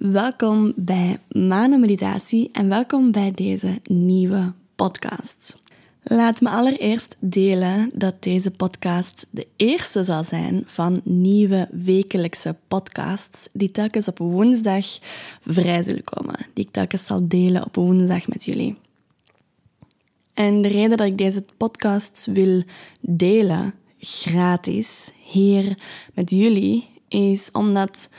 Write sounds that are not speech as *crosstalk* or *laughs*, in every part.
Welkom bij Manen Meditatie en welkom bij deze nieuwe podcast. Laat me allereerst delen dat deze podcast de eerste zal zijn van nieuwe wekelijkse podcasts die telkens op woensdag vrij zullen komen. Die ik telkens zal delen op woensdag met jullie. En de reden dat ik deze podcasts wil delen, gratis, hier met jullie, is omdat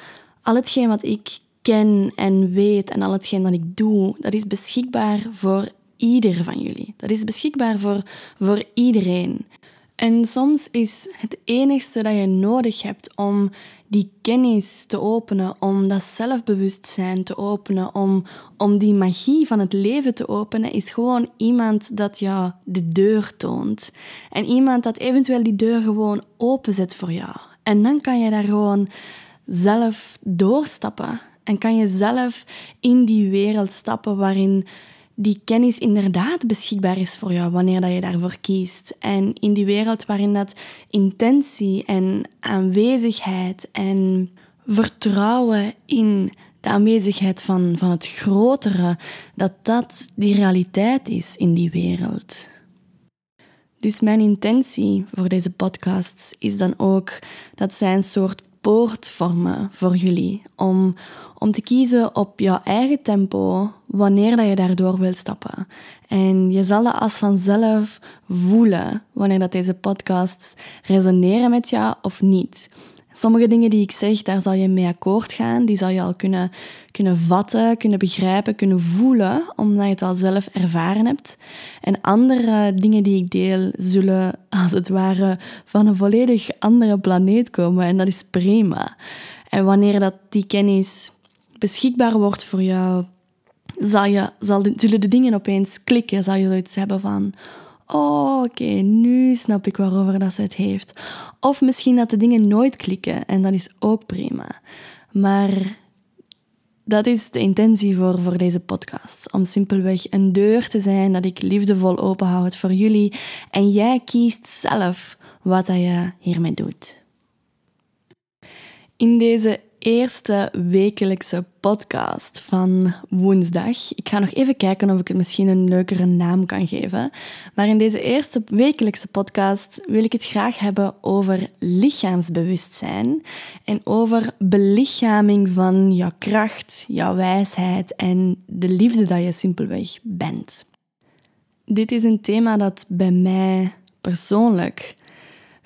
al hetgeen wat ik ken en weet en al hetgeen dat ik doe, dat is beschikbaar voor ieder van jullie. Dat is beschikbaar voor, voor iedereen. En soms is het enigste dat je nodig hebt om die kennis te openen, om dat zelfbewustzijn te openen, om, om die magie van het leven te openen, is gewoon iemand dat jou de deur toont. En iemand dat eventueel die deur gewoon openzet voor jou. En dan kan je daar gewoon zelf doorstappen. En kan je zelf in die wereld stappen waarin die kennis inderdaad beschikbaar is voor jou wanneer dat je daarvoor kiest. En in die wereld waarin dat intentie en aanwezigheid en vertrouwen in de aanwezigheid van, van het grotere, dat dat die realiteit is in die wereld. Dus mijn intentie voor deze podcasts is dan ook dat zij een soort poort vormen voor jullie. Om, om te kiezen op jouw eigen tempo wanneer dat je daardoor wilt stappen. En je zal dat als vanzelf voelen wanneer dat deze podcasts resoneren met jou of niet. Sommige dingen die ik zeg, daar zal je mee akkoord gaan. Die zal je al kunnen, kunnen vatten, kunnen begrijpen, kunnen voelen, omdat je het al zelf ervaren hebt. En andere dingen die ik deel, zullen als het ware van een volledig andere planeet komen. En dat is prima. En wanneer dat die kennis beschikbaar wordt voor jou, zal je, zal zullen de dingen opeens klikken. Zal je zoiets hebben van oh, oké, nu snap ik waarover dat ze het heeft. Of misschien dat de dingen nooit klikken en dat is ook prima. Maar dat is de intentie voor, voor deze podcast. Om simpelweg een deur te zijn dat ik liefdevol openhoud voor jullie. En jij kiest zelf wat dat je hiermee doet. In deze eerste wekelijkse podcast van woensdag. Ik ga nog even kijken of ik het misschien een leukere naam kan geven. Maar in deze eerste wekelijkse podcast wil ik het graag hebben over lichaamsbewustzijn en over belichaming van jouw kracht, jouw wijsheid en de liefde dat je simpelweg bent. Dit is een thema dat bij mij persoonlijk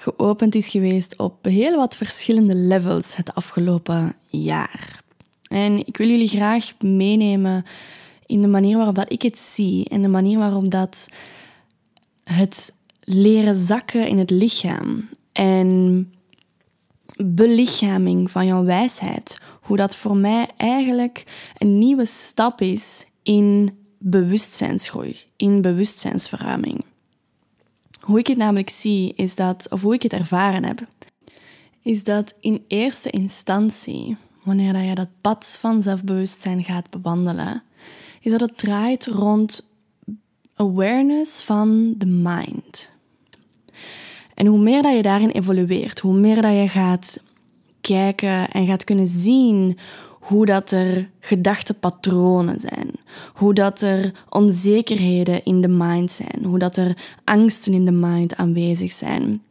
geopend is geweest op heel wat verschillende levels het afgelopen jaar. En ik wil jullie graag meenemen in de manier waarop dat ik het zie en de manier waarop dat het leren zakken in het lichaam en belichaming van jouw wijsheid, hoe dat voor mij eigenlijk een nieuwe stap is in bewustzijnsgroei, in bewustzijnsverruiming. Hoe ik het namelijk zie, is dat, of hoe ik het ervaren heb, is dat in eerste instantie, wanneer dat je dat pad van zelfbewustzijn gaat bewandelen, is dat het draait rond awareness van de mind. En hoe meer dat je daarin evolueert, hoe meer dat je gaat kijken en gaat kunnen zien hoe dat er gedachtepatronen zijn, hoe dat er onzekerheden in de mind zijn, hoe dat er angsten in de mind aanwezig zijn.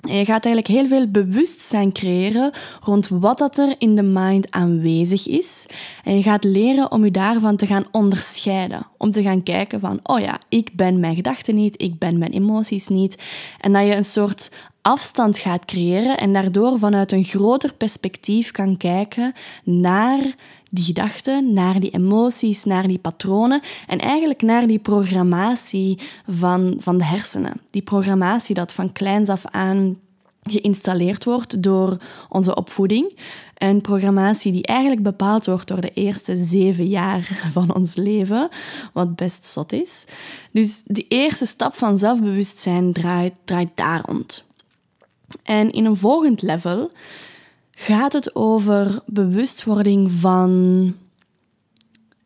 En je gaat eigenlijk heel veel bewustzijn creëren rond wat dat er in de mind aanwezig is. En je gaat leren om je daarvan te gaan onderscheiden. Om te gaan kijken van, oh ja, ik ben mijn gedachten niet, ik ben mijn emoties niet. En dat je een soort afstand gaat creëren en daardoor vanuit een groter perspectief kan kijken naar die gedachten, naar die emoties, naar die patronen en eigenlijk naar die programmatie van, van de hersenen. Die programmatie dat van kleins af aan geïnstalleerd wordt door onze opvoeding. Een programmatie die eigenlijk bepaald wordt door de eerste zeven jaar van ons leven, wat best zot is. Dus die eerste stap van zelfbewustzijn draait, draait daar rond. En in een volgend level gaat het over bewustwording van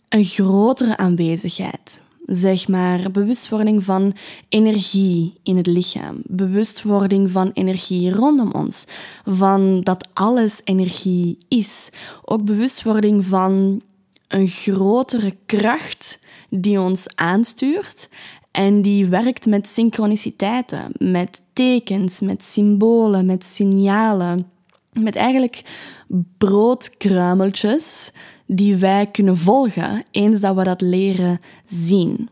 een grotere aanwezigheid. zeg maar. Bewustwording van energie in het lichaam. Bewustwording van energie rondom ons. Van dat alles energie is. Ook bewustwording van een grotere kracht die ons aanstuurt en die werkt met synchroniciteiten, met tekens, met symbolen, met signalen, met eigenlijk broodkruimeltjes die wij kunnen volgen eens dat we dat leren zien.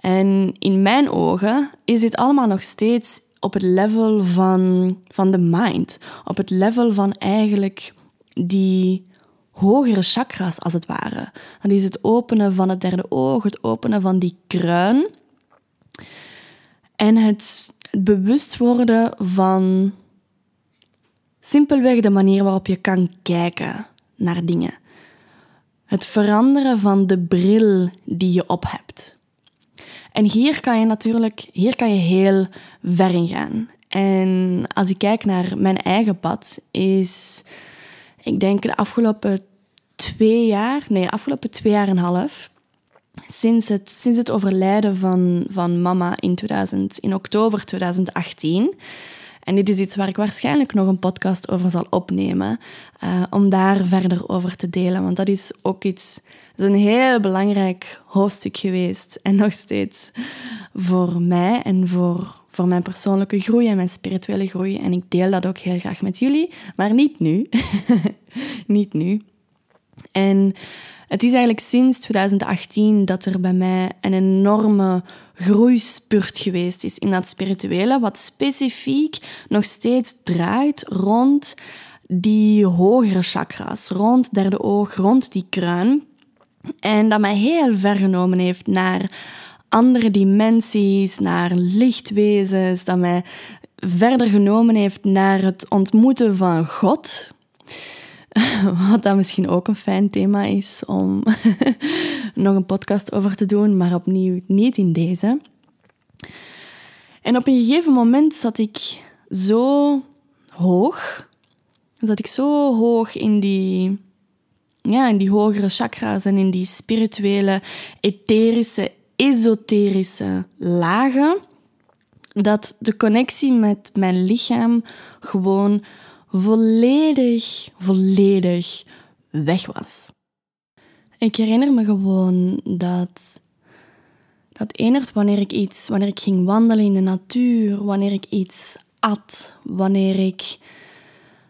En in mijn ogen is dit allemaal nog steeds op het level van, van de mind, op het level van eigenlijk die hogere chakras als het ware. Dat is het openen van het derde oog, het openen van die kruin en het, het bewust worden van simpelweg de manier waarop je kan kijken naar dingen. Het veranderen van de bril die je op hebt. En hier kan je natuurlijk hier kan je heel ver in gaan. En als ik kijk naar mijn eigen pad, is ik denk de afgelopen twee jaar, nee, de afgelopen twee jaar en een half, sinds het, sinds het overlijden van, van mama in, 2000, in oktober 2018. En dit is iets waar ik waarschijnlijk nog een podcast over zal opnemen, uh, om daar verder over te delen. Want dat is ook iets, is een heel belangrijk hoofdstuk geweest. En nog steeds voor mij en voor, voor mijn persoonlijke groei en mijn spirituele groei. En ik deel dat ook heel graag met jullie, maar niet nu. *laughs* niet nu. En het is eigenlijk sinds 2018 dat er bij mij een enorme groeispurt geweest is in dat spirituele, wat specifiek nog steeds draait rond die hogere chakras, rond derde oog, rond die kruin. En dat mij heel ver genomen heeft naar andere dimensies, naar lichtwezens, dat mij verder genomen heeft naar het ontmoeten van God. *laughs* Wat dan misschien ook een fijn thema is om *laughs* nog een podcast over te doen, maar opnieuw niet in deze. En op een gegeven moment zat ik zo hoog, zat ik zo hoog in die, ja, in die hogere chakras en in die spirituele, etherische, esoterische lagen, dat de connectie met mijn lichaam gewoon volledig, volledig weg was. Ik herinner me gewoon dat dat enert wanneer ik iets, wanneer ik ging wandelen in de natuur, wanneer ik iets at, wanneer ik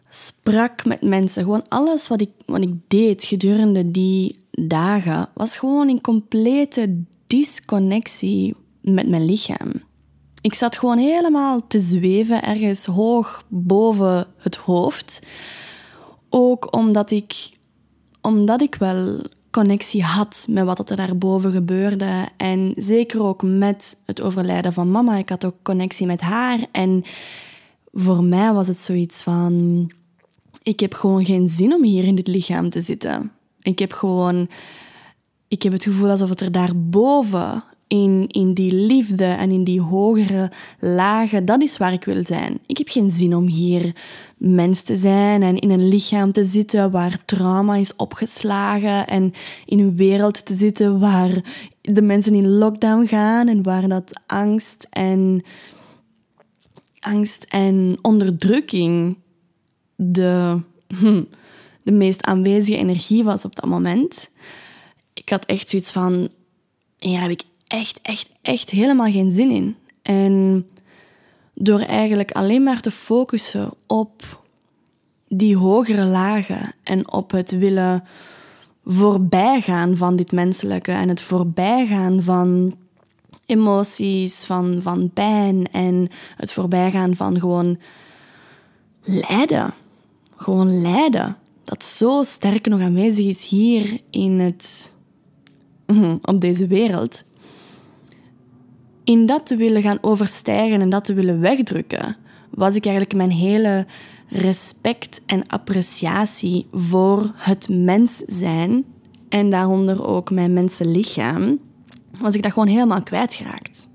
sprak met mensen, gewoon alles wat ik, wat ik deed gedurende die dagen, was gewoon in complete disconnectie met mijn lichaam. Ik zat gewoon helemaal te zweven ergens hoog boven het hoofd. Ook omdat ik, omdat ik wel connectie had met wat er daarboven gebeurde. En zeker ook met het overlijden van mama. Ik had ook connectie met haar. En voor mij was het zoiets van... Ik heb gewoon geen zin om hier in dit lichaam te zitten. Ik heb gewoon... Ik heb het gevoel alsof het er daarboven in, in die liefde en in die hogere lagen, dat is waar ik wil zijn. Ik heb geen zin om hier mens te zijn en in een lichaam te zitten waar trauma is opgeslagen en in een wereld te zitten waar de mensen in lockdown gaan en waar dat angst en, angst en onderdrukking de, de meest aanwezige energie was op dat moment. Ik had echt zoiets van, ja, heb ik echt, echt, echt helemaal geen zin in. En door eigenlijk alleen maar te focussen op die hogere lagen en op het willen voorbijgaan van dit menselijke en het voorbijgaan van emoties, van, van pijn en het voorbijgaan van gewoon lijden. Gewoon lijden. Dat zo sterk nog aanwezig is hier in het, *laughs* op deze wereld in dat te willen gaan overstijgen en dat te willen wegdrukken, was ik eigenlijk mijn hele respect en appreciatie voor het mens zijn en daaronder ook mijn mensenlichaam, was ik dat gewoon helemaal kwijtgeraakt.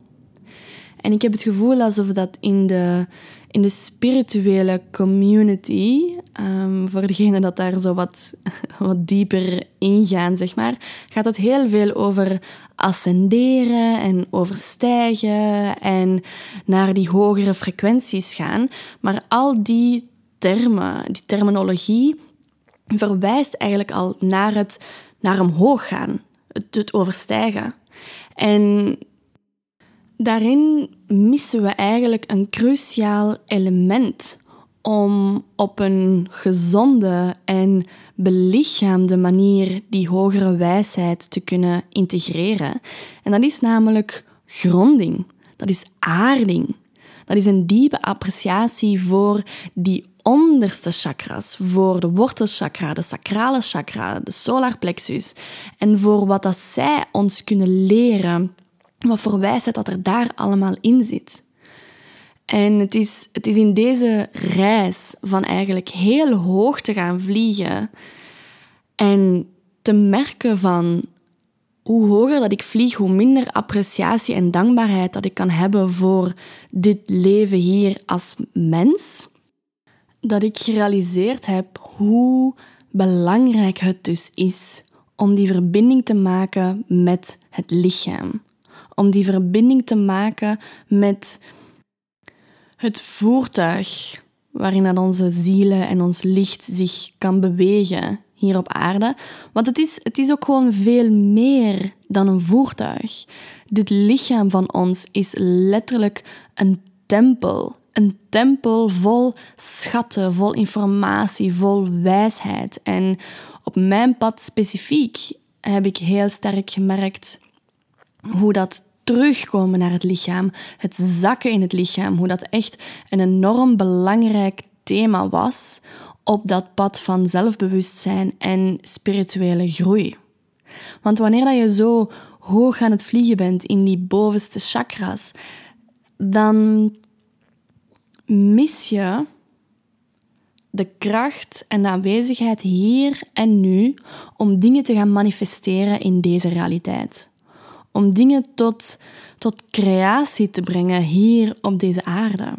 En ik heb het gevoel alsof dat in de, in de spirituele community, um, voor degenen dat daar zo wat, *laughs* wat dieper ingaan, zeg maar, gaat het heel veel over ascenderen en overstijgen en naar die hogere frequenties gaan. Maar al die termen, die terminologie, verwijst eigenlijk al naar het naar omhoog gaan, het, het overstijgen. En daarin missen we eigenlijk een cruciaal element om op een gezonde en belichaamde manier die hogere wijsheid te kunnen integreren. En dat is namelijk gronding, dat is aarding. Dat is een diepe appreciatie voor die onderste chakras, voor de wortelchakra, de sacrale chakra, de solar plexus en voor wat dat zij ons kunnen leren, wat voor wijsheid dat er daar allemaal in zit. En het is, het is in deze reis van eigenlijk heel hoog te gaan vliegen en te merken van hoe hoger dat ik vlieg, hoe minder appreciatie en dankbaarheid dat ik kan hebben voor dit leven hier als mens, dat ik gerealiseerd heb hoe belangrijk het dus is om die verbinding te maken met het lichaam. Om die verbinding te maken met het voertuig waarin dat onze zielen en ons licht zich kan bewegen hier op aarde. Want het is, het is ook gewoon veel meer dan een voertuig. Dit lichaam van ons is letterlijk een tempel. Een tempel vol schatten, vol informatie, vol wijsheid. En op mijn pad specifiek heb ik heel sterk gemerkt hoe dat terugkomen naar het lichaam, het zakken in het lichaam, hoe dat echt een enorm belangrijk thema was op dat pad van zelfbewustzijn en spirituele groei. Want wanneer dat je zo hoog aan het vliegen bent in die bovenste chakras, dan mis je de kracht en de aanwezigheid hier en nu om dingen te gaan manifesteren in deze realiteit. Om dingen tot, tot creatie te brengen hier op deze aarde.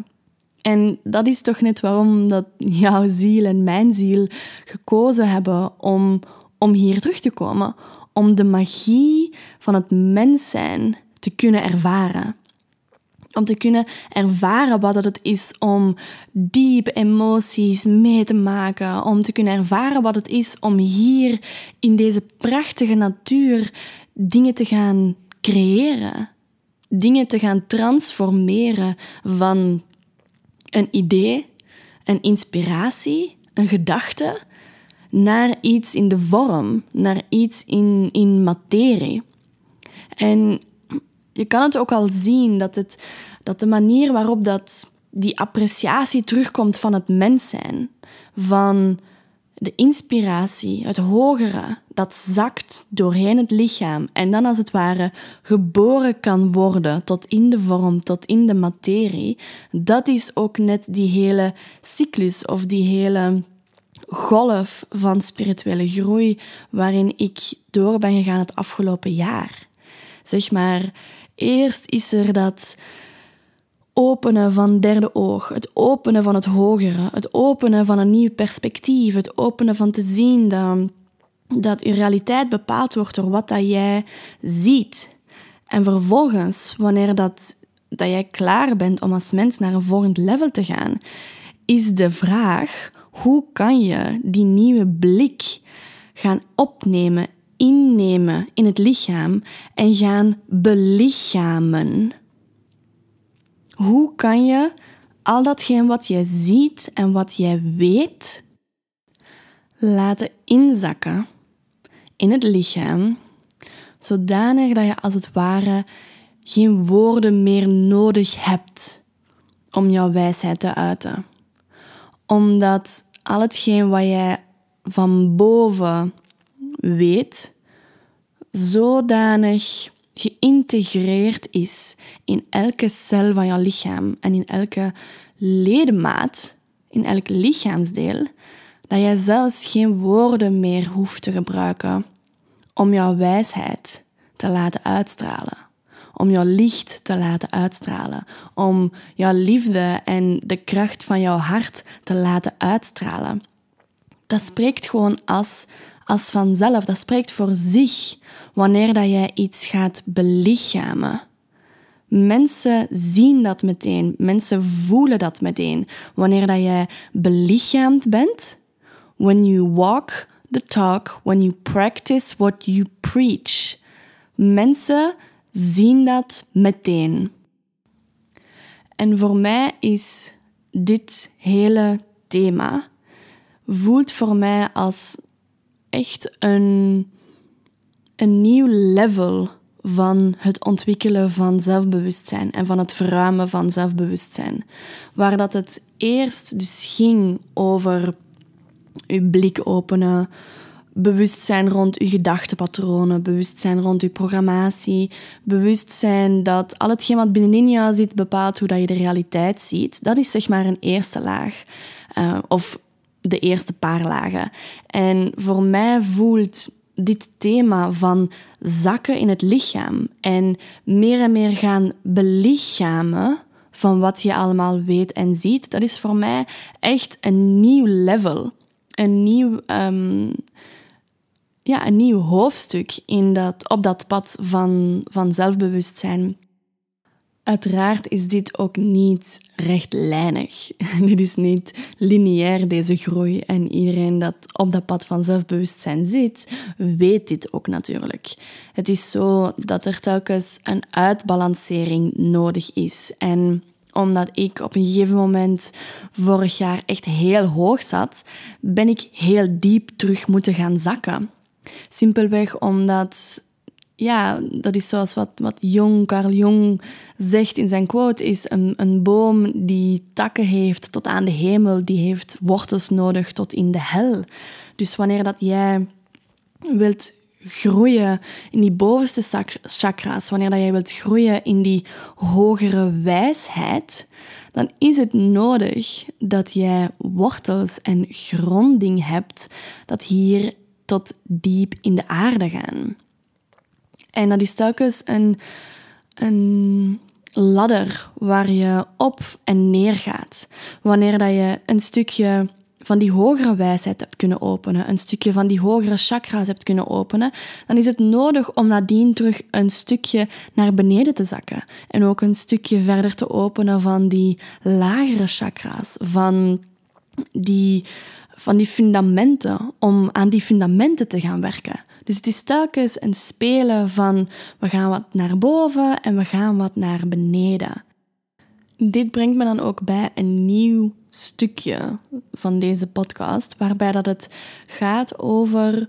En dat is toch net waarom dat jouw ziel en mijn ziel gekozen hebben om, om hier terug te komen. Om de magie van het mens zijn te kunnen ervaren. Om te kunnen ervaren wat het is om diepe emoties mee te maken. Om te kunnen ervaren wat het is om hier in deze prachtige natuur dingen te gaan creëren. Dingen te gaan transformeren van een idee, een inspiratie, een gedachte, naar iets in de vorm, naar iets in, in materie. En je kan het ook al zien dat, het, dat de manier waarop dat die appreciatie terugkomt van het mens zijn, van de inspiratie, het hogere, dat zakt doorheen het lichaam en dan als het ware geboren kan worden tot in de vorm, tot in de materie, dat is ook net die hele cyclus of die hele golf van spirituele groei waarin ik door ben gegaan het afgelopen jaar. Zeg maar, eerst is er dat openen van derde oog, het openen van het hogere, het openen van een nieuw perspectief, het openen van te zien dat, dat je realiteit bepaald wordt door wat dat jij ziet. En vervolgens, wanneer dat, dat jij klaar bent om als mens naar een volgend level te gaan, is de vraag, hoe kan je die nieuwe blik gaan opnemen, innemen in het lichaam en gaan belichamen? Hoe kan je al datgene wat je ziet en wat jij weet laten inzakken in het lichaam, zodanig dat je als het ware geen woorden meer nodig hebt om jouw wijsheid te uiten. Omdat al hetgeen wat jij van boven weet, zodanig geïntegreerd is in elke cel van je lichaam en in elke ledemaat, in elk lichaamsdeel, dat jij zelfs geen woorden meer hoeft te gebruiken om jouw wijsheid te laten uitstralen, om jouw licht te laten uitstralen, om jouw liefde en de kracht van jouw hart te laten uitstralen. Dat spreekt gewoon als als vanzelf. Dat spreekt voor zich wanneer dat jij iets gaat belichamen. Mensen zien dat meteen. Mensen voelen dat meteen. Wanneer dat jij belichaamd bent, when you walk the talk, when you practice what you preach. Mensen zien dat meteen. En voor mij is dit hele thema voelt voor mij als echt een, een nieuw level van het ontwikkelen van zelfbewustzijn en van het verruimen van zelfbewustzijn. Waar dat het eerst dus ging over uw blik openen, bewustzijn rond uw gedachtenpatronen, bewustzijn rond uw programmatie, bewustzijn dat al hetgeen wat binnenin jou zit bepaalt hoe dat je de realiteit ziet. Dat is zeg maar een eerste laag. Uh, of de eerste paar lagen. En voor mij voelt dit thema van zakken in het lichaam en meer en meer gaan belichamen van wat je allemaal weet en ziet, dat is voor mij echt een nieuw level. Een nieuw, um, ja, een nieuw hoofdstuk in dat, op dat pad van, van zelfbewustzijn. Uiteraard is dit ook niet rechtlijnig. *laughs* dit is niet lineair, deze groei. En iedereen dat op dat pad van zelfbewustzijn zit, weet dit ook natuurlijk. Het is zo dat er telkens een uitbalancering nodig is. En omdat ik op een gegeven moment vorig jaar echt heel hoog zat, ben ik heel diep terug moeten gaan zakken. Simpelweg omdat ja, dat is zoals wat, wat Jong, Carl Jung zegt in zijn quote, is een, een boom die takken heeft tot aan de hemel, die heeft wortels nodig tot in de hel. Dus wanneer dat jij wilt groeien in die bovenste chakra's, wanneer dat jij wilt groeien in die hogere wijsheid, dan is het nodig dat jij wortels en gronding hebt dat hier tot diep in de aarde gaan. En dat is telkens een, een ladder waar je op en neer gaat. Wanneer dat je een stukje van die hogere wijsheid hebt kunnen openen, een stukje van die hogere chakra's hebt kunnen openen, dan is het nodig om nadien terug een stukje naar beneden te zakken. En ook een stukje verder te openen van die lagere chakra's, van die, van die fundamenten, om aan die fundamenten te gaan werken. Dus het is telkens een spelen van we gaan wat naar boven en we gaan wat naar beneden. Dit brengt me dan ook bij een nieuw stukje van deze podcast, waarbij dat het gaat over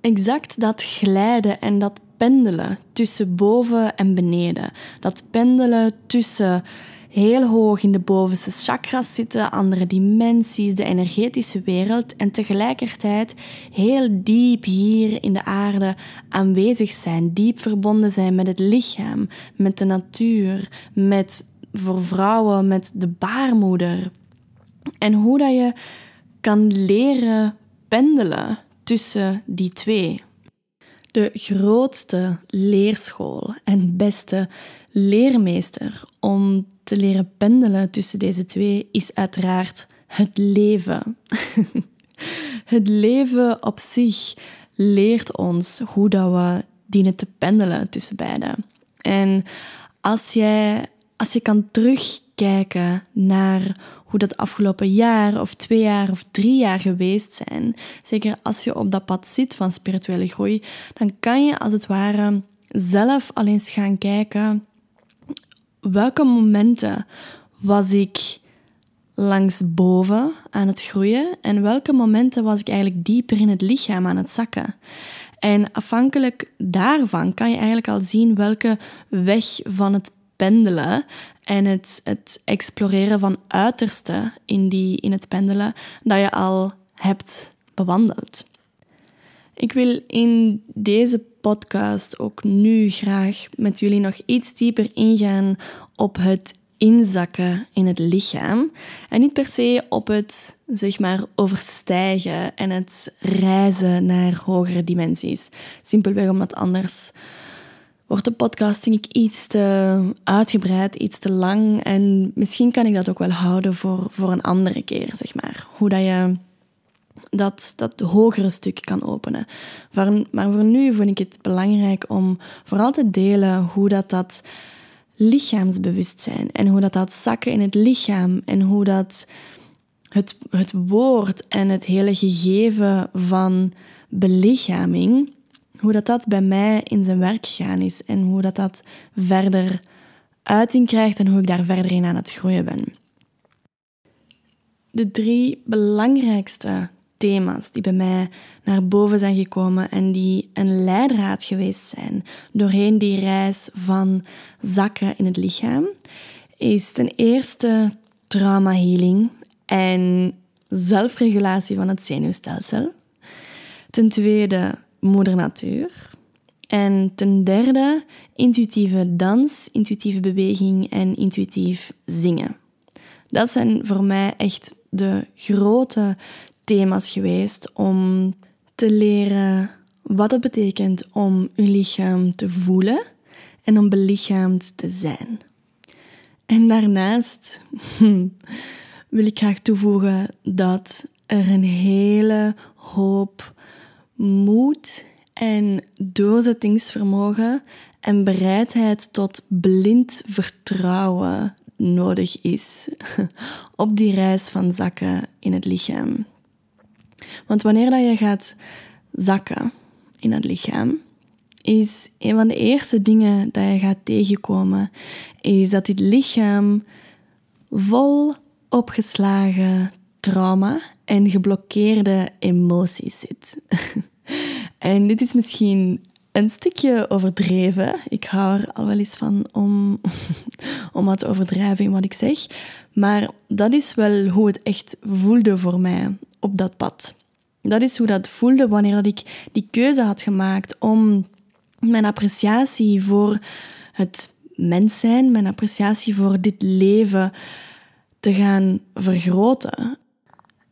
exact dat glijden en dat pendelen tussen boven en beneden. Dat pendelen tussen heel hoog in de bovenste chakras zitten, andere dimensies, de energetische wereld en tegelijkertijd heel diep hier in de aarde aanwezig zijn, diep verbonden zijn met het lichaam, met de natuur, met voor vrouwen met de baarmoeder. En hoe dat je kan leren pendelen tussen die twee. De grootste leerschool en beste leermeester om te leren pendelen tussen deze twee is uiteraard het leven. *laughs* het leven op zich leert ons hoe dat we dienen te pendelen tussen beide. En als, jij, als je kan terugkijken naar hoe dat afgelopen jaar of twee jaar of drie jaar geweest zijn, zeker als je op dat pad zit van spirituele groei, dan kan je als het ware zelf al eens gaan kijken welke momenten was ik langs boven aan het groeien en welke momenten was ik eigenlijk dieper in het lichaam aan het zakken. En afhankelijk daarvan kan je eigenlijk al zien welke weg van het pendelen en het, het exploreren van uiterste in, die, in het pendelen dat je al hebt bewandeld. Ik wil in deze podcast ook nu graag met jullie nog iets dieper ingaan op het inzakken in het lichaam. En niet per se op het, zeg maar, overstijgen en het reizen naar hogere dimensies. Simpelweg omdat anders wordt de podcast denk ik iets te uitgebreid, iets te lang. En misschien kan ik dat ook wel houden voor, voor een andere keer, zeg maar. Hoe dat je dat dat hogere stuk kan openen. Maar voor nu vind ik het belangrijk om vooral te delen hoe dat, dat lichaamsbewustzijn en hoe dat, dat zakken in het lichaam en hoe dat het, het woord en het hele gegeven van belichaming, hoe dat, dat bij mij in zijn werk gegaan is en hoe dat, dat verder uiting krijgt en hoe ik daar verder in aan het groeien ben. De drie belangrijkste thema's die bij mij naar boven zijn gekomen en die een leidraad geweest zijn doorheen die reis van zakken in het lichaam, is ten eerste trauma healing en zelfregulatie van het zenuwstelsel. Ten tweede moeder natuur. En ten derde intuïtieve dans, intuïtieve beweging en intuïtief zingen. Dat zijn voor mij echt de grote thema's geweest om te leren wat het betekent om je lichaam te voelen en om belichaamd te zijn. En daarnaast *laughs* wil ik graag toevoegen dat er een hele hoop moed en doorzettingsvermogen en bereidheid tot blind vertrouwen nodig is *laughs* op die reis van zakken in het lichaam. Want wanneer dat je gaat zakken in het lichaam, is een van de eerste dingen dat je gaat tegenkomen, is dat dit lichaam vol opgeslagen trauma en geblokkeerde emoties zit. *laughs* en dit is misschien een stukje overdreven. Ik hou er al wel eens van om, *laughs* om wat te overdrijven in wat ik zeg. Maar dat is wel hoe het echt voelde voor mij op dat pad. Dat is hoe dat voelde wanneer ik die keuze had gemaakt om mijn appreciatie voor het mens zijn, mijn appreciatie voor dit leven te gaan vergroten.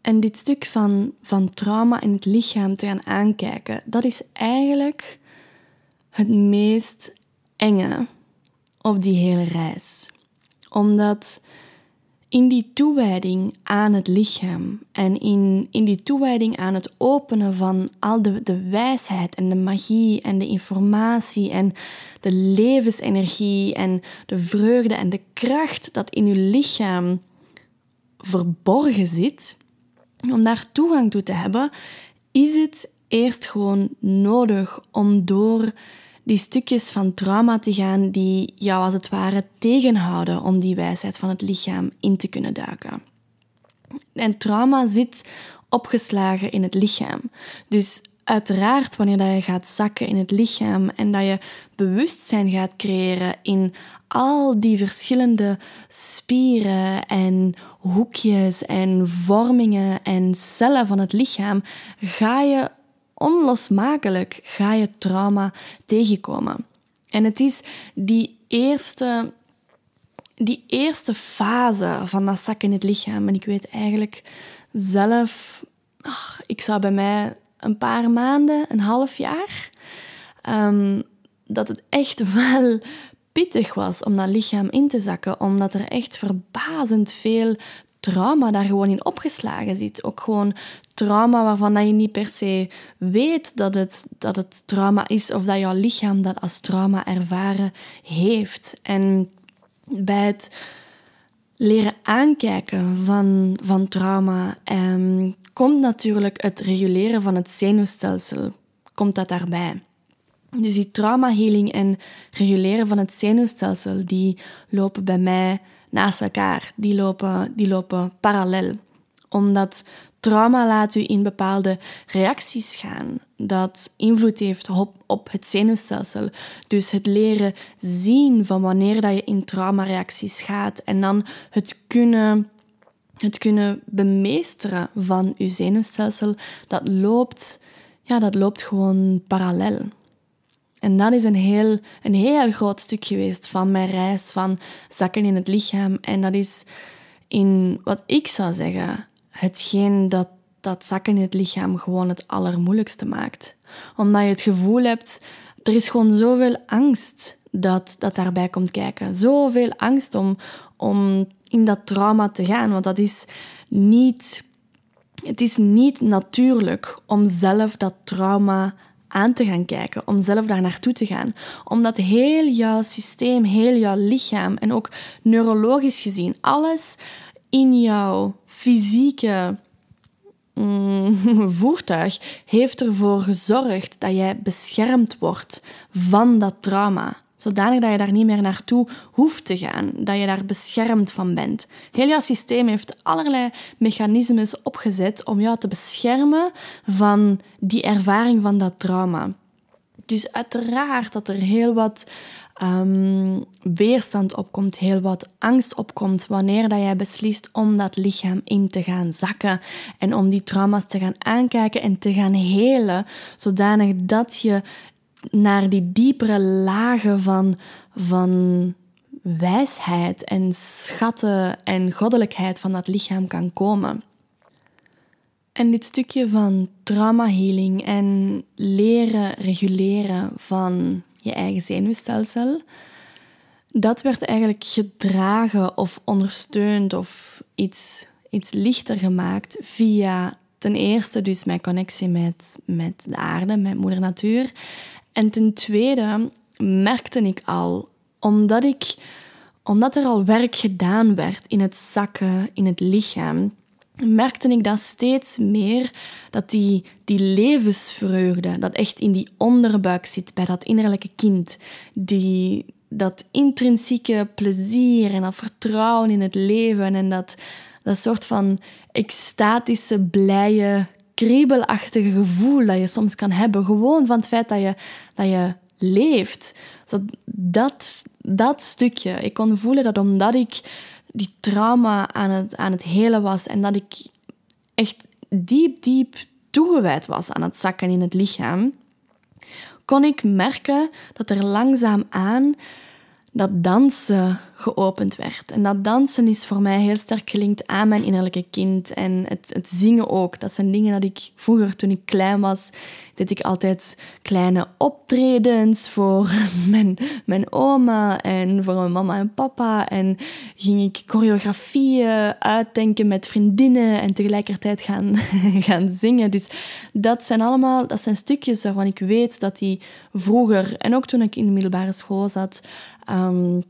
En dit stuk van, van trauma in het lichaam te gaan aankijken, dat is eigenlijk het meest enge op die hele reis. Omdat in die toewijding aan het lichaam en in, in die toewijding aan het openen van al de, de wijsheid en de magie en de informatie en de levensenergie en de vreugde en de kracht dat in uw lichaam verborgen zit, om daar toegang toe te hebben, is het eerst gewoon nodig om door die stukjes van trauma te gaan die jou als het ware tegenhouden om die wijsheid van het lichaam in te kunnen duiken. En trauma zit opgeslagen in het lichaam. Dus uiteraard, wanneer dat je gaat zakken in het lichaam en dat je bewustzijn gaat creëren in al die verschillende spieren en hoekjes en vormingen en cellen van het lichaam, ga je onlosmakelijk ga je trauma tegenkomen. En het is die eerste, die eerste fase van dat zak in het lichaam. En ik weet eigenlijk zelf, ach, ik zou bij mij een paar maanden, een half jaar, um, dat het echt *laughs* wel pittig was om dat lichaam in te zakken, omdat er echt verbazend veel trauma daar gewoon in opgeslagen zit. Ook gewoon trauma waarvan dat je niet per se weet dat het, dat het trauma is of dat jouw lichaam dat als trauma ervaren heeft. En bij het leren aankijken van, van trauma ehm, komt natuurlijk het reguleren van het zenuwstelsel komt dat daarbij. Dus die trauma healing en reguleren van het zenuwstelsel die lopen bij mij naast elkaar. Die lopen, die lopen parallel. Omdat trauma laat u in bepaalde reacties gaan. Dat invloed heeft op, het zenuwstelsel. Dus het leren zien van wanneer dat je in traumareacties gaat. En dan het kunnen, het kunnen bemeesteren van je zenuwstelsel. Dat loopt, ja, dat loopt gewoon parallel. En dat is een heel, een heel groot stuk geweest van mijn reis van zakken in het lichaam. En dat is in wat ik zou zeggen, hetgeen dat, dat zakken in het lichaam gewoon het allermoeilijkste maakt. Omdat je het gevoel hebt, er is gewoon zoveel angst dat, dat daarbij komt kijken. Zoveel angst om, om in dat trauma te gaan. Want dat is niet het is niet natuurlijk om zelf dat trauma aan te gaan kijken, om zelf daar naartoe te gaan. Omdat heel jouw systeem, heel jouw lichaam en ook neurologisch gezien, alles in jouw fysieke mm, *laughs* voertuig heeft ervoor gezorgd dat jij beschermd wordt van dat trauma. Zodanig dat je daar niet meer naartoe hoeft te gaan, dat je daar beschermd van bent. Heel jouw systeem heeft allerlei mechanismes opgezet om jou te beschermen van die ervaring van dat trauma. Dus uiteraard dat er heel wat um, weerstand opkomt, heel wat angst opkomt wanneer dat jij beslist om dat lichaam in te gaan zakken en om die trauma's te gaan aankijken en te gaan helen, zodanig dat je naar die diepere lagen van, van wijsheid en schatten en goddelijkheid van dat lichaam kan komen. En dit stukje van trauma healing en leren reguleren van je eigen zenuwstelsel, dat werd eigenlijk gedragen of ondersteund of iets, iets lichter gemaakt via ten eerste dus mijn connectie met, met de aarde, met moeder natuur. En ten tweede merkte ik al, omdat, ik, omdat er al werk gedaan werd in het zakken, in het lichaam, merkte ik dat steeds meer dat die, die levensvreugde, dat echt in die onderbuik zit bij dat innerlijke kind, die, dat intrinsieke plezier en dat vertrouwen in het leven en dat, dat soort van extatische, blije, kriebelachtige gevoel dat je soms kan hebben, gewoon van het feit dat je, dat je leeft. dat, dat stukje, ik kon voelen dat omdat ik die trauma aan het, aan het helen was en dat ik echt diep, diep toegewijd was aan het zakken in het lichaam, kon ik merken dat er langzaam aan dat dansen geopend werd. En dat dansen is voor mij heel sterk gelinkt aan mijn innerlijke kind. En het, het zingen ook. Dat zijn dingen dat ik vroeger, toen ik klein was, deed ik altijd kleine optredens voor *laughs* mijn, mijn oma en voor mijn mama en papa. En ging ik choreografieën uitdenken met vriendinnen en tegelijkertijd gaan, *laughs* gaan zingen. Dus dat zijn allemaal dat zijn stukjes waarvan ik weet dat die vroeger, en ook toen ik in de middelbare school zat, um,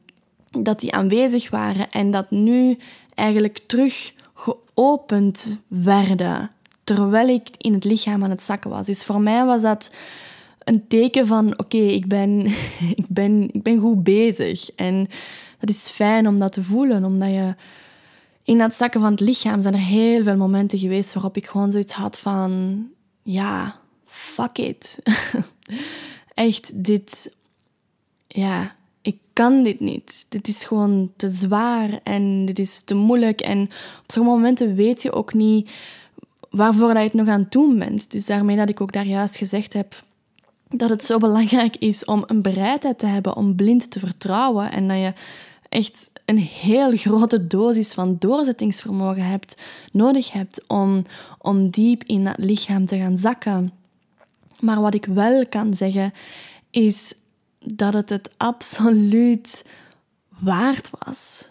dat die aanwezig waren en dat nu eigenlijk terug geopend werden terwijl ik in het lichaam aan het zakken was. Dus voor mij was dat een teken van oké, ik, ben, *laughs* ik, ben, ik ben goed bezig. En dat is fijn om dat te voelen, omdat je in dat zakken van het lichaam zijn er heel veel momenten geweest waarop ik gewoon zoiets had van ja, fuck it. *laughs* Echt, dit, ja, ik kan dit niet. Dit is gewoon te zwaar en dit is te moeilijk. En op sommige momenten weet je ook niet waarvoor dat je het nog aan het doen bent. Dus daarmee dat ik ook daar juist gezegd heb dat het zo belangrijk is om een bereidheid te hebben om blind te vertrouwen en dat je echt een heel grote dosis van doorzettingsvermogen hebt, nodig hebt om, om diep in dat lichaam te gaan zakken. Maar wat ik wel kan zeggen, is dat het het absoluut waard was.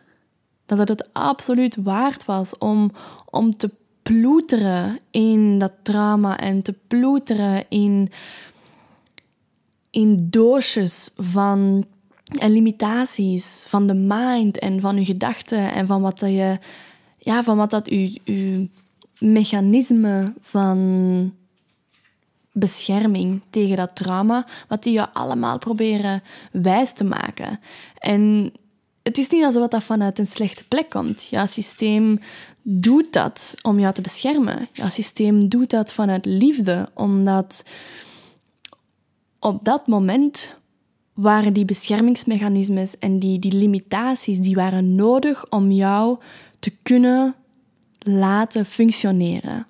Dat het het absoluut waard was om, om te ploeteren in dat trauma en te ploeteren in, in doosjes van en limitaties van de mind en van je gedachten en van wat dat je ja, van wat dat je, je mechanisme van bescherming tegen dat trauma, wat die je allemaal proberen wijs te maken. En het is niet alsof dat vanuit een slechte plek komt. Jouw systeem doet dat om jou te beschermen. Jouw systeem doet dat vanuit liefde, omdat op dat moment waren die beschermingsmechanismes en die, die limitaties, die waren nodig om jou te kunnen laten functioneren.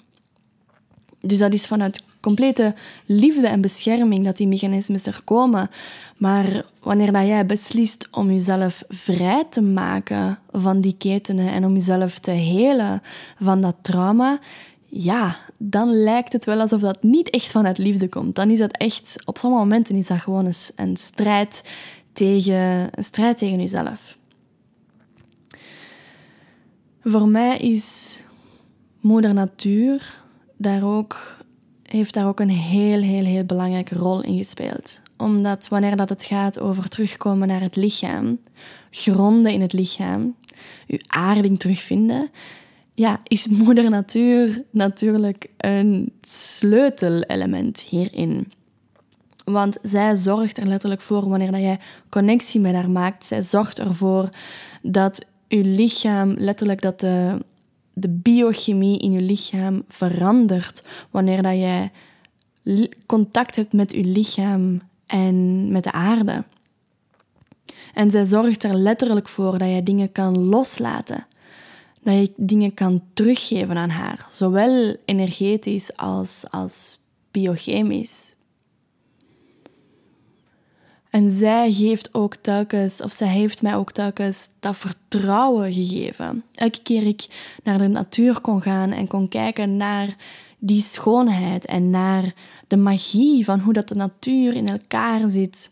Dus dat is vanuit complete liefde en bescherming dat die mechanismes er komen. Maar wanneer dat jij beslist om jezelf vrij te maken van die ketenen en om jezelf te helen van dat trauma, ja, dan lijkt het wel alsof dat niet echt vanuit liefde komt. Dan is dat echt, op sommige momenten is dat gewoon een, strijd tegen, een strijd tegen jezelf. Voor mij is moeder natuur daar ook, heeft daar ook een heel, heel, heel belangrijke rol in gespeeld. Omdat wanneer dat het gaat over terugkomen naar het lichaam, gronden in het lichaam, uw aarding terugvinden, ja, is moeder natuur natuurlijk een sleutelelement hierin. Want zij zorgt er letterlijk voor wanneer dat jij connectie met haar maakt. Zij zorgt ervoor dat je lichaam, letterlijk dat de, de biochemie in je lichaam verandert wanneer dat jij contact hebt met je lichaam en met de aarde. En zij zorgt er letterlijk voor dat je dingen kan loslaten. Dat je dingen kan teruggeven aan haar, zowel energetisch als, als biochemisch. En zij geeft ook telkens, of zij heeft mij ook telkens dat vertrouwen gegeven. Elke keer ik naar de natuur kon gaan en kon kijken naar die schoonheid en naar de magie van hoe dat de natuur in elkaar zit.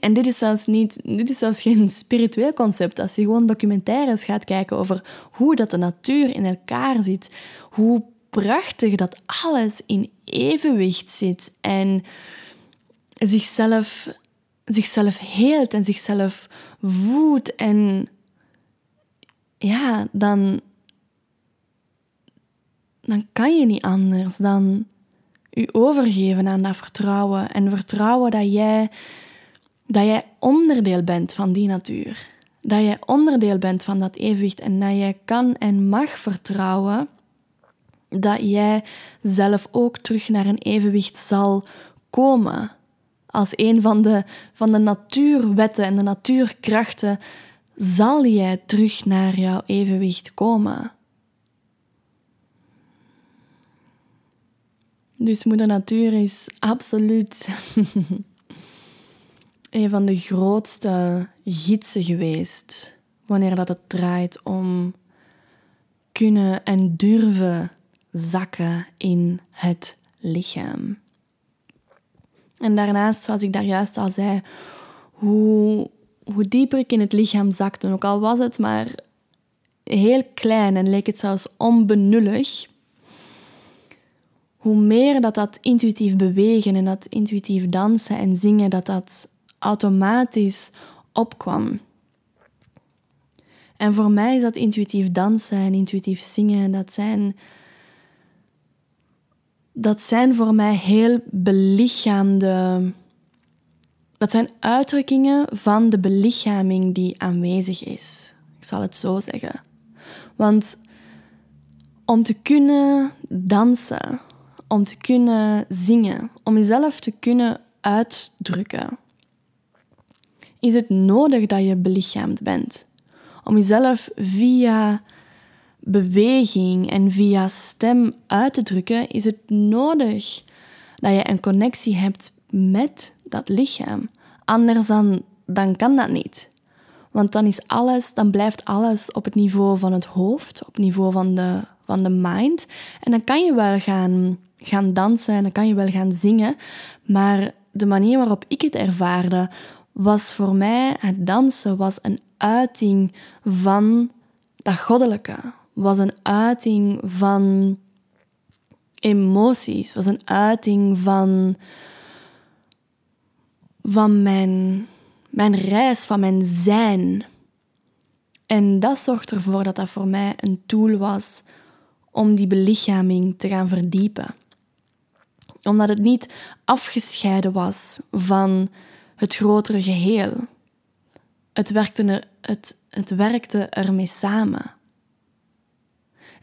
En dit is zelfs, niet, dit is zelfs geen spiritueel concept. Als je gewoon documentaires gaat kijken over hoe dat de natuur in elkaar zit, hoe prachtig dat alles in evenwicht zit en zichzelf zichzelf heelt en zichzelf voedt. En ja, dan, dan kan je niet anders dan je overgeven aan dat vertrouwen. En vertrouwen dat jij, dat jij onderdeel bent van die natuur. Dat jij onderdeel bent van dat evenwicht en dat jij kan en mag vertrouwen dat jij zelf ook terug naar een evenwicht zal komen als een van de, van de natuurwetten en de natuurkrachten, zal jij terug naar jouw evenwicht komen. Dus moeder natuur is absoluut *laughs* een van de grootste gidsen geweest wanneer dat het draait om kunnen en durven zakken in het lichaam. En daarnaast, zoals ik daar juist al zei, hoe, hoe dieper ik in het lichaam zakte, ook al was het maar heel klein en leek het zelfs onbenullig, hoe meer dat dat intuïtief bewegen en dat intuïtief dansen en zingen, dat dat automatisch opkwam. En voor mij is dat intuïtief dansen en intuïtief zingen, dat zijn dat zijn voor mij heel belichaamde. Dat zijn uitdrukkingen van de belichaming die aanwezig is. Ik zal het zo zeggen. Want om te kunnen dansen, om te kunnen zingen, om jezelf te kunnen uitdrukken, is het nodig dat je belichaamd bent. Om jezelf via beweging en via stem uit te drukken, is het nodig dat je een connectie hebt met dat lichaam. Anders dan, dan kan dat niet. Want dan is alles, dan blijft alles op het niveau van het hoofd, op het niveau van de, van de mind. En dan kan je wel gaan, gaan dansen en dan kan je wel gaan zingen. Maar de manier waarop ik het ervaarde, was voor mij het dansen was een uiting van dat goddelijke, was een uiting van emoties, was een uiting van, van mijn, mijn reis, van mijn zijn. En dat zorgt ervoor dat dat voor mij een tool was om die belichaming te gaan verdiepen. Omdat het niet afgescheiden was van het grotere geheel. Het werkte, er, het, het werkte ermee samen.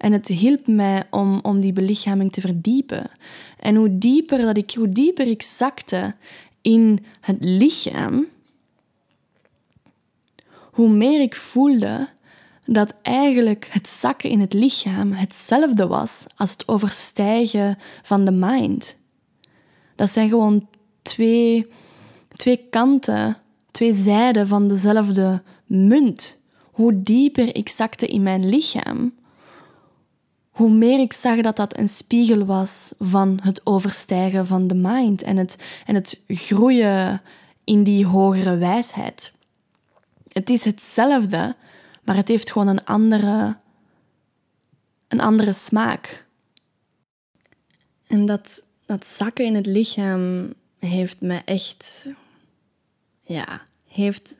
En het hielp mij om, om die belichaming te verdiepen. En hoe dieper, dat ik, hoe dieper ik zakte in het lichaam, hoe meer ik voelde dat eigenlijk het zakken in het lichaam hetzelfde was als het overstijgen van de mind. Dat zijn gewoon twee, twee kanten, twee zijden van dezelfde munt. Hoe dieper ik zakte in mijn lichaam, hoe meer ik zag dat dat een spiegel was van het overstijgen van de mind en het, en het groeien in die hogere wijsheid. Het is hetzelfde, maar het heeft gewoon een andere, een andere smaak. En dat, dat zakken in het lichaam heeft me echt, ja, heeft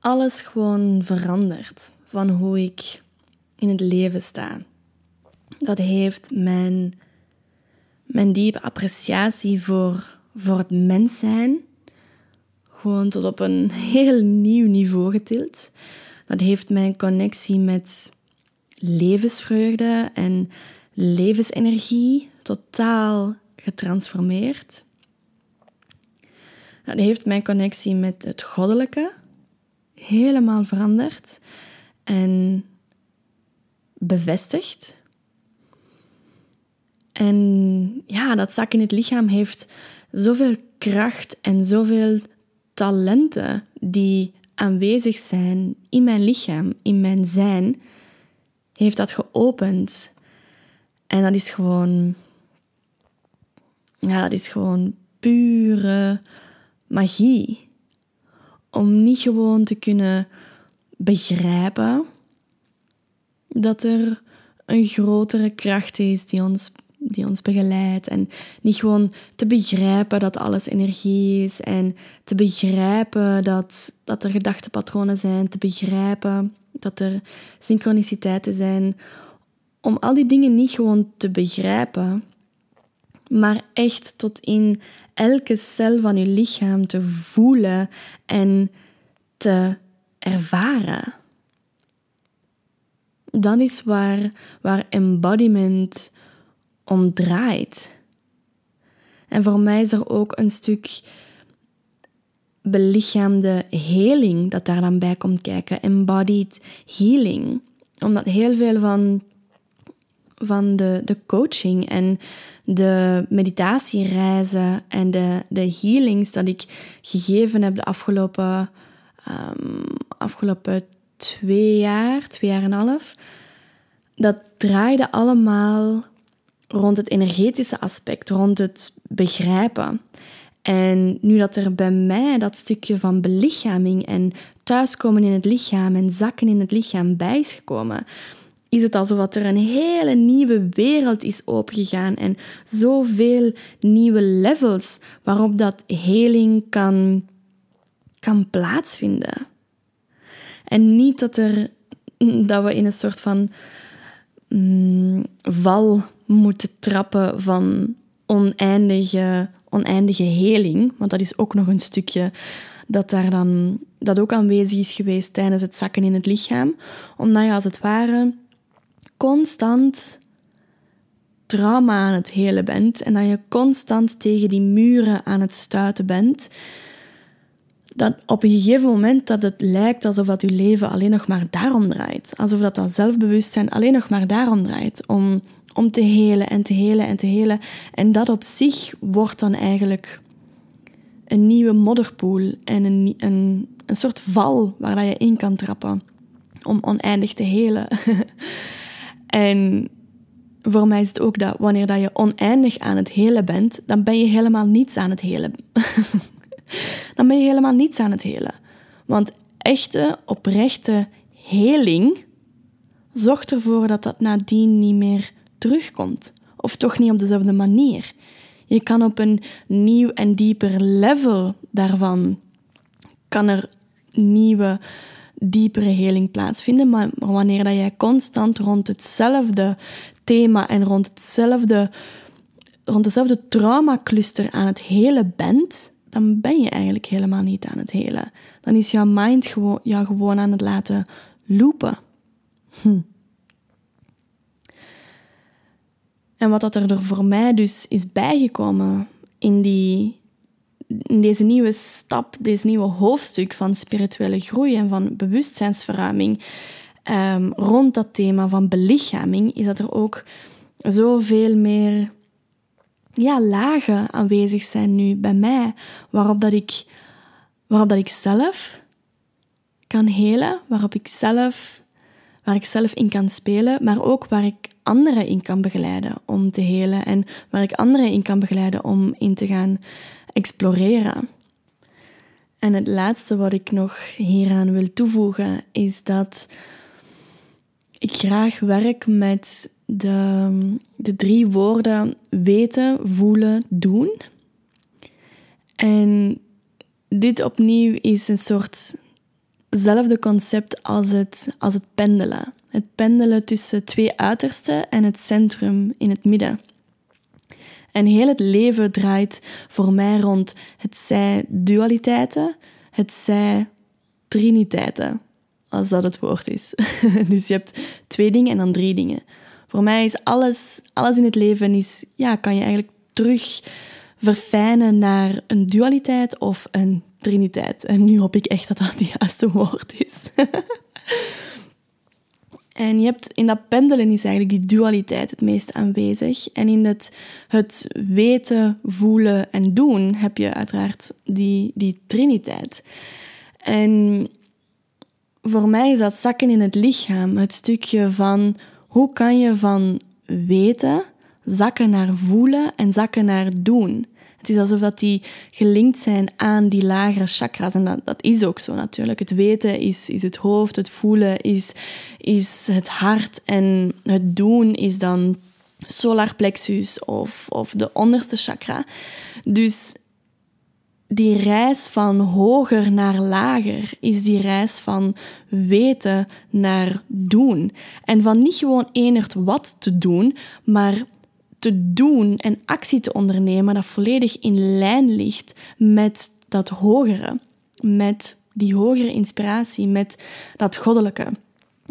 alles gewoon veranderd van hoe ik in het leven sta. Dat heeft mijn, mijn diepe appreciatie voor, voor het mens zijn gewoon tot op een heel nieuw niveau getild. Dat heeft mijn connectie met levensvreugde en levensenergie totaal getransformeerd. Dat heeft mijn connectie met het goddelijke helemaal veranderd en bevestigd. En ja, dat zak in het lichaam heeft zoveel kracht en zoveel talenten die aanwezig zijn in mijn lichaam, in mijn zijn, heeft dat geopend. En dat is gewoon, ja, dat is gewoon pure magie. Om niet gewoon te kunnen begrijpen dat er een grotere kracht is die ons die ons begeleidt. En niet gewoon te begrijpen dat alles energie is. En te begrijpen dat, dat er gedachtepatronen zijn. Te begrijpen dat er synchroniciteiten zijn. Om al die dingen niet gewoon te begrijpen, maar echt tot in elke cel van je lichaam te voelen en te ervaren. Dan is waar, waar embodiment om draait. En voor mij is er ook een stuk belichaamde heling dat daar dan bij komt kijken. Embodied healing. Omdat heel veel van, van de, de coaching en de meditatiereizen en de, de healings dat ik gegeven heb de afgelopen, um, afgelopen twee jaar, twee jaar en een half, dat draaide allemaal rond het energetische aspect, rond het begrijpen. En nu dat er bij mij dat stukje van belichaming en thuiskomen in het lichaam en zakken in het lichaam bij is gekomen, is het alsof er een hele nieuwe wereld is opengegaan en zoveel nieuwe levels waarop dat heling kan, kan plaatsvinden. En niet dat, er, dat we in een soort van mm, val moeten trappen van oneindige, oneindige heling. Want dat is ook nog een stukje dat daar dan dat ook aanwezig is geweest tijdens het zakken in het lichaam. Omdat je als het ware constant trauma aan het helen bent en dat je constant tegen die muren aan het stuiten bent dat op een gegeven moment dat het lijkt alsof dat je leven alleen nog maar daarom draait. Alsof dat, dat zelfbewustzijn alleen nog maar daarom draait. Om, om te helen en te helen en te helen. En dat op zich wordt dan eigenlijk een nieuwe modderpoel en een, een, een soort val waar je in kan trappen. Om oneindig te helen. *laughs* en voor mij is het ook dat wanneer dat je oneindig aan het helen bent, dan ben je helemaal niets aan het helen. *laughs* dan ben je helemaal niets aan het helen. Want echte, oprechte heling zorgt ervoor dat dat nadien niet meer terugkomt. Of toch niet op dezelfde manier. Je kan op een nieuw en dieper level daarvan, kan er nieuwe, diepere heling plaatsvinden. Maar wanneer dat jij constant rond hetzelfde thema en rond hetzelfde, rond dezelfde traumacluster aan het helen bent, dan ben je eigenlijk helemaal niet aan het helen. Dan is jouw mind gewoon, jou gewoon aan het laten loopen. Hm. En wat dat er voor mij dus is bijgekomen in, die, in deze nieuwe stap, deze nieuwe hoofdstuk van spirituele groei en van bewustzijnsverruiming um, rond dat thema van belichaming, is dat er ook zoveel meer ja, lagen aanwezig zijn nu bij mij, waarop, dat ik, waarop dat ik zelf kan helen, waarop ik zelf, waar ik zelf in kan spelen, maar ook waar ik anderen in kan begeleiden om te helen en waar ik anderen in kan begeleiden om in te gaan exploreren. En het laatste wat ik nog hieraan wil toevoegen is dat ik graag werk met de, de drie woorden weten, voelen, doen. En dit opnieuw is een soort zelfde concept als het, als het pendelen. Het pendelen tussen twee uitersten en het centrum in het midden. En heel het leven draait voor mij rond het zij dualiteiten, het zij triniteiten, als dat het woord is. *laughs* dus je hebt twee dingen en dan drie dingen. Voor mij is alles, alles in het leven, is, ja, kan je eigenlijk terug verfijnen naar een dualiteit of een triniteit. En nu hoop ik echt dat dat het juiste woord is. *laughs* en je hebt in dat pendelen is eigenlijk die dualiteit het meest aanwezig. En in het, het weten, voelen en doen heb je uiteraard die, die triniteit. En voor mij is dat zakken in het lichaam. Het stukje van hoe kan je van weten zakken naar voelen en zakken naar doen. Het is alsof dat die gelinkt zijn aan die lagere chakras. En dat, dat is ook zo natuurlijk. Het weten is, is het hoofd, het voelen is, is het hart en het doen is dan solar plexus of, of de onderste chakra. Dus die reis van hoger naar lager is die reis van weten naar doen. En van niet gewoon enert wat te doen, maar te doen en actie te ondernemen dat volledig in lijn ligt met dat hogere, met die hogere inspiratie, met dat goddelijke.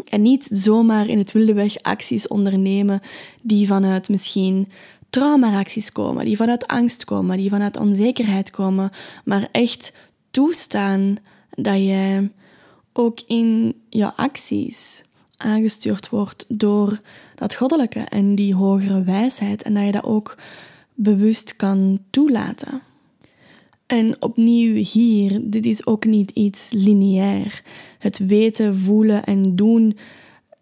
En niet zomaar in het wilde weg acties ondernemen die vanuit misschien traumareacties komen, die vanuit angst komen, die vanuit onzekerheid komen, maar echt toestaan dat je ook in jouw acties aangestuurd wordt door dat goddelijke en die hogere wijsheid en dat je dat ook bewust kan toelaten. En opnieuw hier, dit is ook niet iets lineair. Het weten, voelen en doen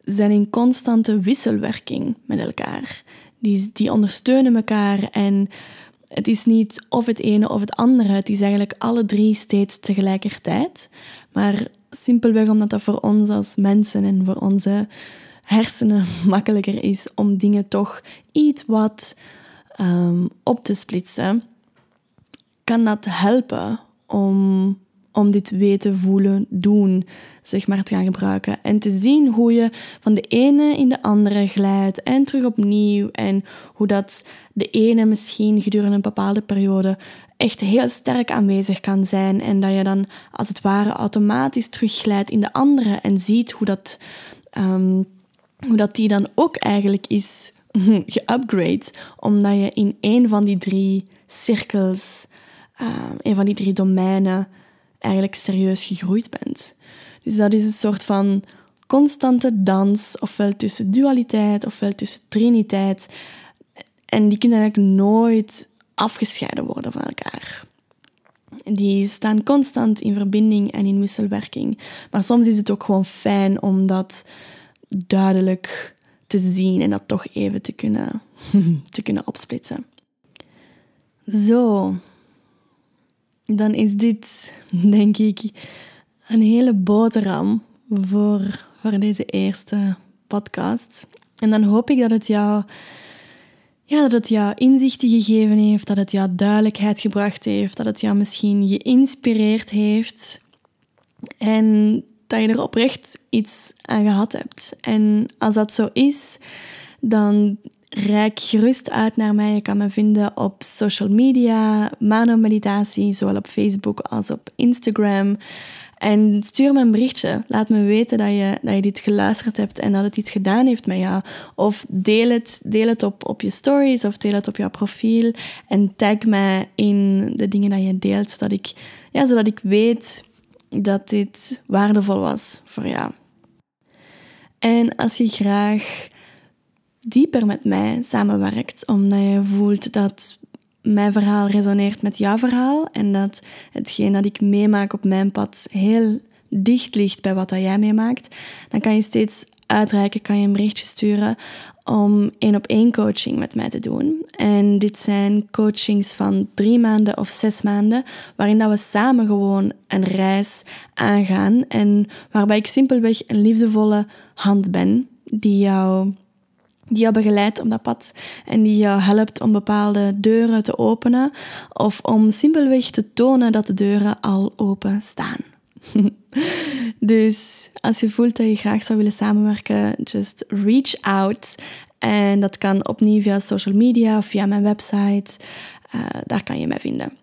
zijn in constante wisselwerking met elkaar. Die, die ondersteunen elkaar en het is niet of het ene of het andere. Het is eigenlijk alle drie steeds tegelijkertijd. Maar simpelweg omdat dat voor ons als mensen en voor onze hersenen *laughs* makkelijker is om dingen toch iets wat um, op te splitsen, kan dat helpen om, om dit weten, voelen, doen, zeg maar, te gaan gebruiken. En te zien hoe je van de ene in de andere glijdt en terug opnieuw. En hoe dat de ene misschien gedurende een bepaalde periode echt heel sterk aanwezig kan zijn. En dat je dan als het ware automatisch terugglijdt in de andere en ziet hoe dat, um, hoe dat die dan ook eigenlijk is *laughs* geupgrade. Omdat je in een van die drie cirkels, een van die drie domeinen, eigenlijk serieus gegroeid bent. Dus dat is een soort van constante dans, ofwel tussen dualiteit, ofwel tussen triniteit. En die kunnen eigenlijk nooit afgescheiden worden van elkaar. Die staan constant in verbinding en in wisselwerking. Maar soms is het ook gewoon fijn om dat duidelijk te zien en dat toch even te kunnen, *laughs* te kunnen opsplitsen. Zo, dan is dit, denk ik, een hele boterham voor, voor deze eerste podcast. En dan hoop ik dat het jou ja, dat het jou inzichten gegeven heeft, dat het jou duidelijkheid gebracht heeft, dat het jou misschien geïnspireerd heeft en dat je er oprecht iets aan gehad hebt. En als dat zo is, dan reik gerust uit naar mij. Je kan me vinden op social media, Mano Meditatie, zowel op Facebook als op Instagram. En stuur me een berichtje. Laat me weten dat je, dat je dit geluisterd hebt en dat het iets gedaan heeft met jou. Of deel het, deel het op, op je stories of deel het op jouw profiel. En tag mij in de dingen dat je deelt, zodat ik, ja, zodat ik weet dat dit waardevol was voor jou. En als je graag dieper met mij samenwerkt, omdat je voelt dat mijn verhaal resoneert met jouw verhaal en dat hetgeen dat ik meemaak op mijn pad heel dicht ligt bij wat dat jij meemaakt, dan kan je steeds uitreiken, kan je een berichtje sturen om één op één coaching met mij te doen. En dit zijn coachings van drie maanden of zes maanden, waarin dat we samen gewoon een reis aangaan en waarbij ik simpelweg een liefdevolle hand ben die jou die jou begeleidt op dat pad en die jou helpt om bepaalde deuren te openen of om simpelweg te tonen dat de deuren al open staan. *laughs* dus als je voelt dat je graag zou willen samenwerken, just reach out. En dat kan opnieuw via social media of via mijn website. Uh, daar kan je mij vinden.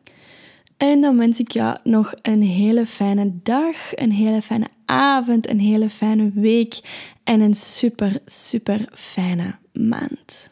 En dan wens ik jou nog een hele fijne dag, een hele fijne avond, een hele fijne week en een super, super fijne maand.